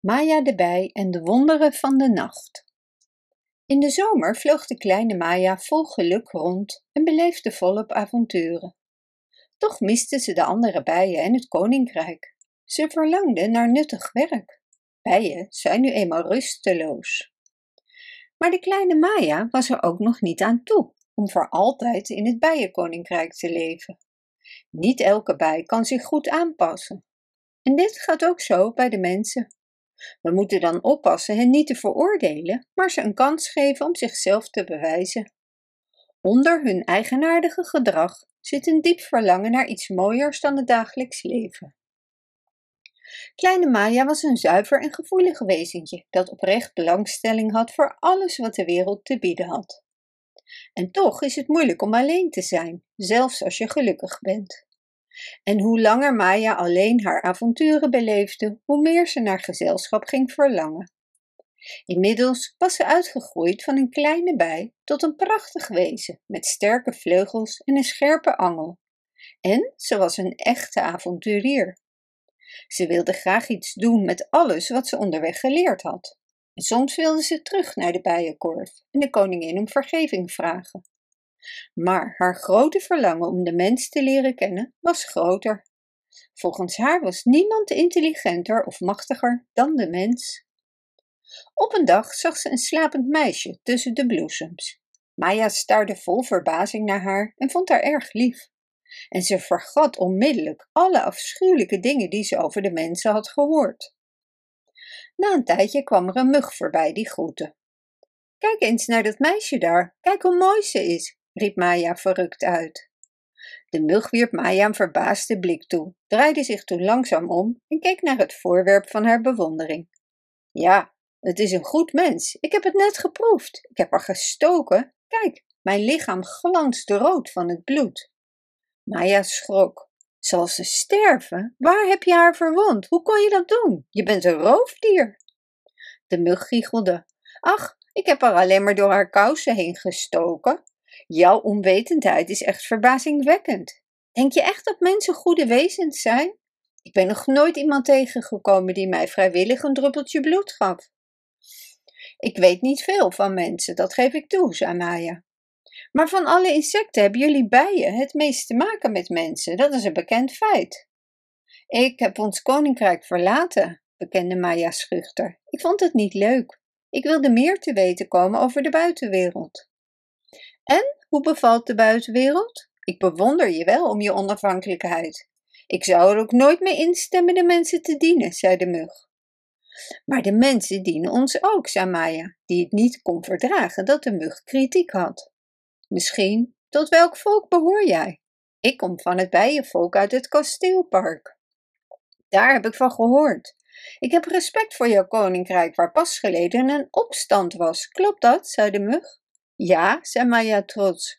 Maya de bij en de wonderen van de nacht. In de zomer vloog de kleine Maya vol geluk rond en beleefde volop avonturen. Toch miste ze de andere bijen en het koninkrijk. Ze verlangde naar nuttig werk. Bijen zijn nu eenmaal rusteloos. Maar de kleine Maya was er ook nog niet aan toe om voor altijd in het bijenkoninkrijk te leven. Niet elke bij kan zich goed aanpassen. En dit gaat ook zo bij de mensen. We moeten dan oppassen hen niet te veroordelen, maar ze een kans geven om zichzelf te bewijzen. Onder hun eigenaardige gedrag zit een diep verlangen naar iets mooiers dan het dagelijks leven. Kleine Maya was een zuiver en gevoelig wezentje dat oprecht belangstelling had voor alles wat de wereld te bieden had. En toch is het moeilijk om alleen te zijn, zelfs als je gelukkig bent. En hoe langer Maya alleen haar avonturen beleefde, hoe meer ze naar gezelschap ging verlangen. Inmiddels was ze uitgegroeid van een kleine bij tot een prachtig wezen met sterke vleugels en een scherpe angel. En ze was een echte avonturier. Ze wilde graag iets doen met alles wat ze onderweg geleerd had. En soms wilde ze terug naar de bijenkorf en de koningin om vergeving vragen. Maar haar grote verlangen om de mens te leren kennen was groter. Volgens haar was niemand intelligenter of machtiger dan de mens. Op een dag zag ze een slapend meisje tussen de bloesems. Maya staarde vol verbazing naar haar en vond haar erg lief. En ze vergat onmiddellijk alle afschuwelijke dingen die ze over de mensen had gehoord. Na een tijdje kwam er een mug voorbij die groette. Kijk eens naar dat meisje daar, kijk hoe mooi ze is, riep Maya verrukt uit. De mug wierp Maya een verbaasde blik toe, draaide zich toen langzaam om en keek naar het voorwerp van haar bewondering. Ja, het is een goed mens. Ik heb het net geproefd. Ik heb haar gestoken. Kijk, mijn lichaam glanst rood van het bloed. Maya schrok. Zal ze sterven? Waar heb je haar verwond? Hoe kon je dat doen? Je bent een roofdier. De mug giechelde. Ach, ik heb haar alleen maar door haar kousen heen gestoken. Jouw onwetendheid is echt verbazingwekkend. Denk je echt dat mensen goede wezens zijn? Ik ben nog nooit iemand tegengekomen die mij vrijwillig een druppeltje bloed gaf. Ik weet niet veel van mensen, dat geef ik toe, zei Maya. Maar van alle insecten hebben jullie bijen het meest te maken met mensen, dat is een bekend feit. Ik heb ons koninkrijk verlaten, bekende Maya schuchter. Ik vond het niet leuk. Ik wilde meer te weten komen over de buitenwereld. En hoe bevalt de buitenwereld? Ik bewonder je wel om je onafhankelijkheid. Ik zou er ook nooit mee instemmen de mensen te dienen, zei de mug. Maar de mensen dienen ons ook, zei Maya, die het niet kon verdragen dat de mug kritiek had. Misschien, tot welk volk behoor jij? Ik kom van het bijenvolk uit het kasteelpark. Daar heb ik van gehoord. Ik heb respect voor jouw koninkrijk, waar pas geleden een opstand was. Klopt dat? zei de mug. Ja, zei Maya trots.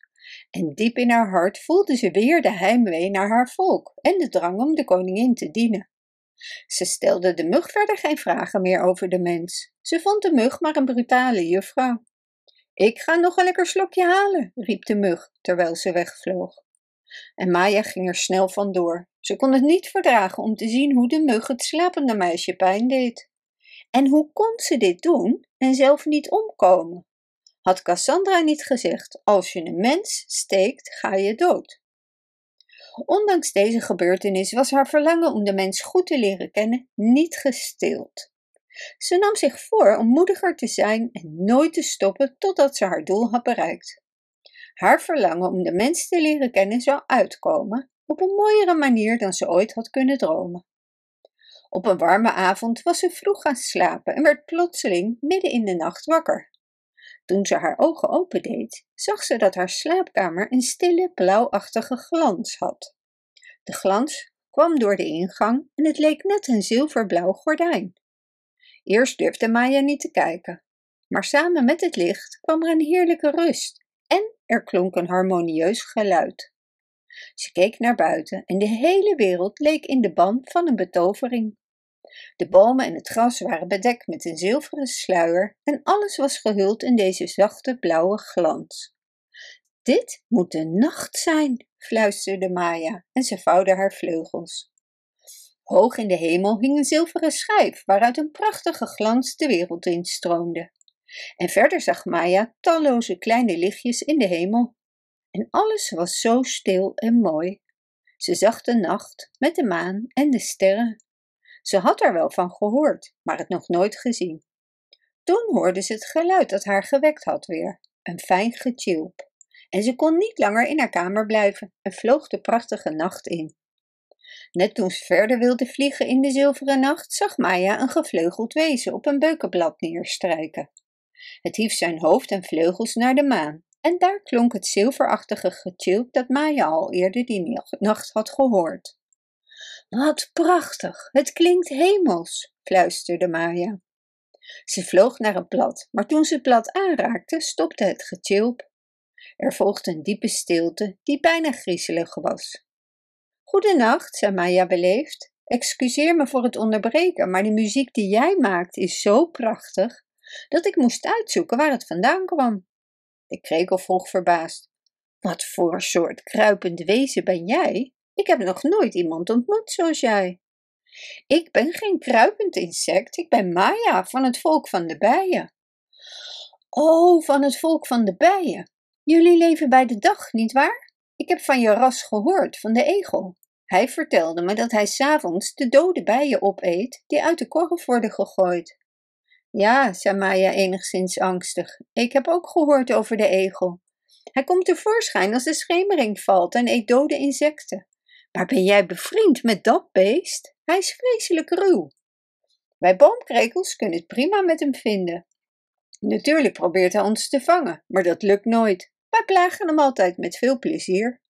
En diep in haar hart voelde ze weer de heimwee naar haar volk en de drang om de koningin te dienen. Ze stelde de mug verder geen vragen meer over de mens. Ze vond de mug maar een brutale juffrouw. Ik ga nog een lekker slokje halen, riep de mug terwijl ze wegvloog. En Maya ging er snel vandoor. Ze kon het niet verdragen om te zien hoe de mug het slapende meisje pijn deed. En hoe kon ze dit doen en zelf niet omkomen? Had Cassandra niet gezegd: als je een mens steekt, ga je dood? Ondanks deze gebeurtenis was haar verlangen om de mens goed te leren kennen niet gestild. Ze nam zich voor om moediger te zijn en nooit te stoppen totdat ze haar doel had bereikt. Haar verlangen om de mens te leren kennen zou uitkomen op een mooiere manier dan ze ooit had kunnen dromen. Op een warme avond was ze vroeg gaan slapen en werd plotseling midden in de nacht wakker. Toen ze haar ogen opendeed, zag ze dat haar slaapkamer een stille blauwachtige glans had. De glans kwam door de ingang en het leek net een zilverblauw gordijn. Eerst durfde Maya niet te kijken, maar samen met het licht kwam er een heerlijke rust en er klonk een harmonieus geluid. Ze keek naar buiten en de hele wereld leek in de ban van een betovering. De bomen en het gras waren bedekt met een zilveren sluier en alles was gehuld in deze zachte blauwe glans. Dit moet de nacht zijn, fluisterde Maya en ze vouwde haar vleugels. Hoog in de hemel hing een zilveren schijf waaruit een prachtige glans de wereld instroomde. En verder zag Maya talloze kleine lichtjes in de hemel. En alles was zo stil en mooi. Ze zag de nacht met de maan en de sterren. Ze had er wel van gehoord, maar het nog nooit gezien. Toen hoorde ze het geluid dat haar gewekt had weer, een fijn getjilp. En ze kon niet langer in haar kamer blijven en vloog de prachtige nacht in. Net toen ze verder wilde vliegen in de zilveren nacht, zag Maya een gevleugeld wezen op een beukenblad neerstrijken. Het hief zijn hoofd en vleugels naar de maan, en daar klonk het zilverachtige getjilp dat Maya al eerder die nacht had gehoord. Wat prachtig, het klinkt hemels, fluisterde Maya. Ze vloog naar het blad, maar toen ze het blad aanraakte, stopte het getjilp. Er volgde een diepe stilte die bijna griezelig was. Goedenacht, zei Maya beleefd. Excuseer me voor het onderbreken, maar de muziek die jij maakt is zo prachtig dat ik moest uitzoeken waar het vandaan kwam. De krekel vroeg verbaasd: Wat voor soort kruipend wezen ben jij? Ik heb nog nooit iemand ontmoet zoals jij. Ik ben geen kruipend insect, ik ben Maya van het volk van de bijen. Oh, van het volk van de bijen. Jullie leven bij de dag, nietwaar? Ik heb van je ras gehoord, van de egel. Hij vertelde me dat hij s'avonds de dode bijen opeet die uit de korf worden gegooid. Ja, zei Maya enigszins angstig. Ik heb ook gehoord over de egel. Hij komt tevoorschijn als de schemering valt en eet dode insecten. Maar ben jij bevriend met dat beest? Hij is vreselijk ruw. Wij boomkrekels kunnen het prima met hem vinden. Natuurlijk probeert hij ons te vangen, maar dat lukt nooit. Wij plagen hem altijd met veel plezier.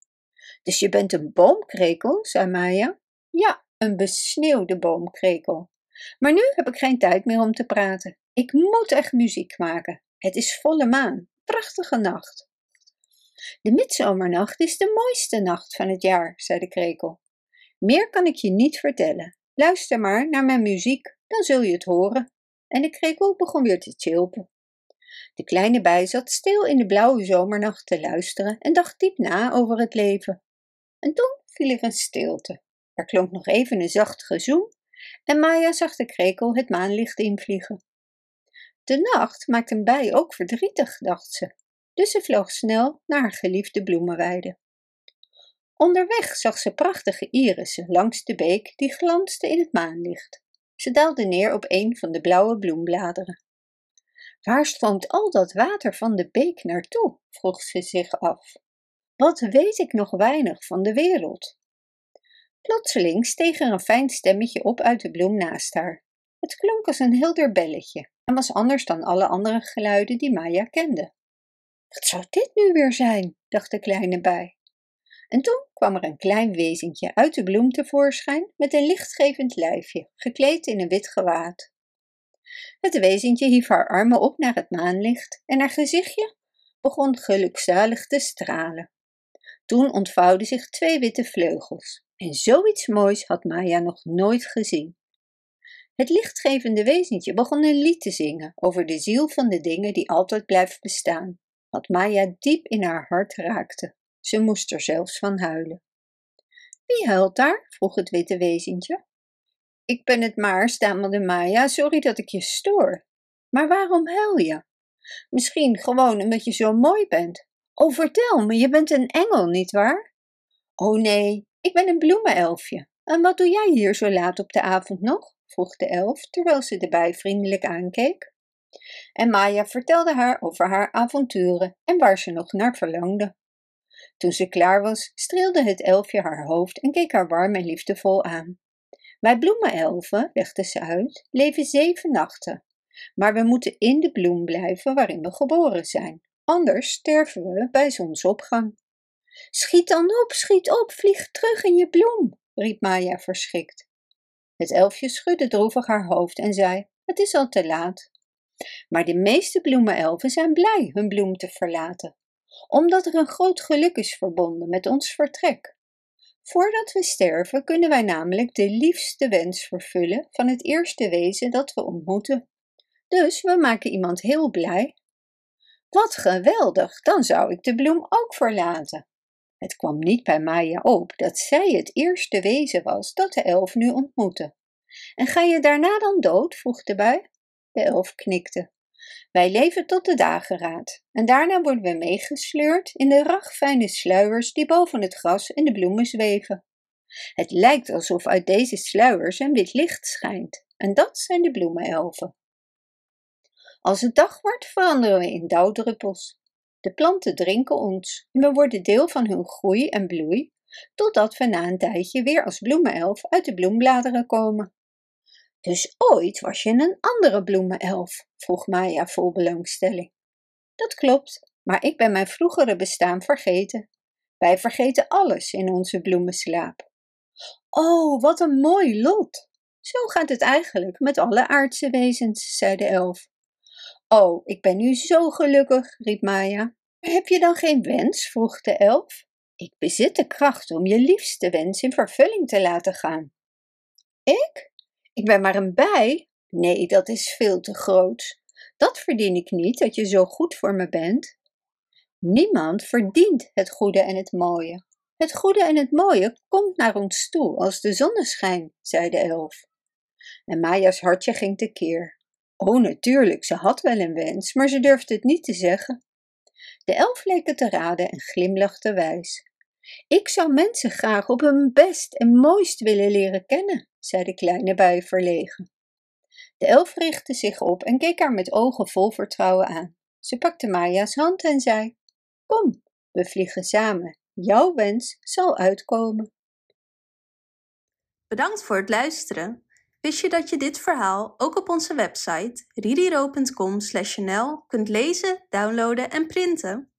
Dus je bent een boomkrekel, zei Maya. Ja, een besneeuwde boomkrekel. Maar nu heb ik geen tijd meer om te praten. Ik moet echt muziek maken. Het is volle maan. Prachtige nacht. De midzomernacht is de mooiste nacht van het jaar, zei de krekel. Meer kan ik je niet vertellen. Luister maar naar mijn muziek, dan zul je het horen. En de krekel begon weer te chilpen. De kleine bij zat stil in de blauwe zomernacht te luisteren en dacht diep na over het leven. En toen viel er een stilte. Er klonk nog even een zacht gezoem en Maya zag de krekel het maanlicht invliegen. De nacht maakt een bij ook verdrietig, dacht ze, dus ze vloog snel naar haar geliefde bloemenweide. Onderweg zag ze prachtige irissen langs de beek die glansde in het maanlicht. Ze daalde neer op een van de blauwe bloembladeren. Waar stroomt al dat water van de beek naartoe? vroeg ze zich af. Wat weet ik nog weinig van de wereld? Plotseling steeg er een fijn stemmetje op uit de bloem naast haar. Het klonk als een helder belletje en was anders dan alle andere geluiden die Maya kende. Wat zou dit nu weer zijn? dacht de kleine bij. En toen kwam er een klein wezentje uit de bloem tevoorschijn met een lichtgevend lijfje, gekleed in een wit gewaad. Het wezentje hief haar armen op naar het maanlicht en haar gezichtje begon gelukzalig te stralen. Toen ontvouwden zich twee witte vleugels en zoiets moois had Maya nog nooit gezien. Het lichtgevende wezentje begon een lied te zingen over de ziel van de dingen die altijd blijft bestaan, wat Maya diep in haar hart raakte. Ze moest er zelfs van huilen. Wie huilt daar? vroeg het witte wezentje. Ik ben het maar, stamelde Maya, sorry dat ik je stoor. Maar waarom huil je? Misschien gewoon omdat je zo mooi bent. Oh, vertel me, je bent een engel, nietwaar? Oh nee, ik ben een bloemenelfje. En wat doe jij hier zo laat op de avond nog? vroeg de elf, terwijl ze de bij vriendelijk aankeek. En Maya vertelde haar over haar avonturen en waar ze nog naar verlangde. Toen ze klaar was, streelde het elfje haar hoofd en keek haar warm en liefdevol aan. Wij bloemenelfen, legde ze uit, leven zeven nachten. Maar we moeten in de bloem blijven waarin we geboren zijn, anders sterven we bij zonsopgang. Schiet dan op, schiet op, vlieg terug in je bloem, riep Maya verschrikt. Het elfje schudde droevig haar hoofd en zei: Het is al te laat. Maar de meeste bloemenelfen zijn blij hun bloem te verlaten, omdat er een groot geluk is verbonden met ons vertrek. Voordat we sterven kunnen wij namelijk de liefste wens vervullen van het eerste wezen dat we ontmoeten. Dus we maken iemand heel blij. Wat geweldig, dan zou ik de bloem ook verlaten. Het kwam niet bij Maya op dat zij het eerste wezen was dat de elf nu ontmoette. En ga je daarna dan dood? vroeg de bui. De elf knikte. Wij leven tot de dageraad en daarna worden we meegesleurd in de ragfijne sluiers die boven het gras en de bloemen zweven. Het lijkt alsof uit deze sluiers een wit licht schijnt en dat zijn de bloemenelfen. Als het dag wordt veranderen we in dauwdruppels. De planten drinken ons en we worden deel van hun groei en bloei, totdat we na een tijdje weer als bloemenelf uit de bloembladeren komen. Dus ooit was je een andere bloemenelf? vroeg Maya vol belangstelling. Dat klopt, maar ik ben mijn vroegere bestaan vergeten. Wij vergeten alles in onze bloemenslaap. Oh, wat een mooi lot! Zo gaat het eigenlijk met alle aardse wezens, zei de elf. Oh, ik ben nu zo gelukkig, riep Maya. Heb je dan geen wens? vroeg de elf. Ik bezit de kracht om je liefste wens in vervulling te laten gaan. Ik? Ik ben maar een bij? Nee, dat is veel te groot. Dat verdien ik niet, dat je zo goed voor me bent. Niemand verdient het goede en het mooie. Het goede en het mooie komt naar ons toe als de zonneschijn, zei de elf. En Maya's hartje ging tekeer. Oh, natuurlijk, ze had wel een wens, maar ze durfde het niet te zeggen. De elf leek het te raden en glimlachte wijs. Ik zou mensen graag op hun best en mooist willen leren kennen, zei de kleine bui verlegen. De elf richtte zich op en keek haar met ogen vol vertrouwen aan. Ze pakte Maya's hand en zei: Kom, we vliegen samen. Jouw wens zal uitkomen. Bedankt voor het luisteren. Wist je dat je dit verhaal ook op onze website ririro.com/nl kunt lezen, downloaden en printen?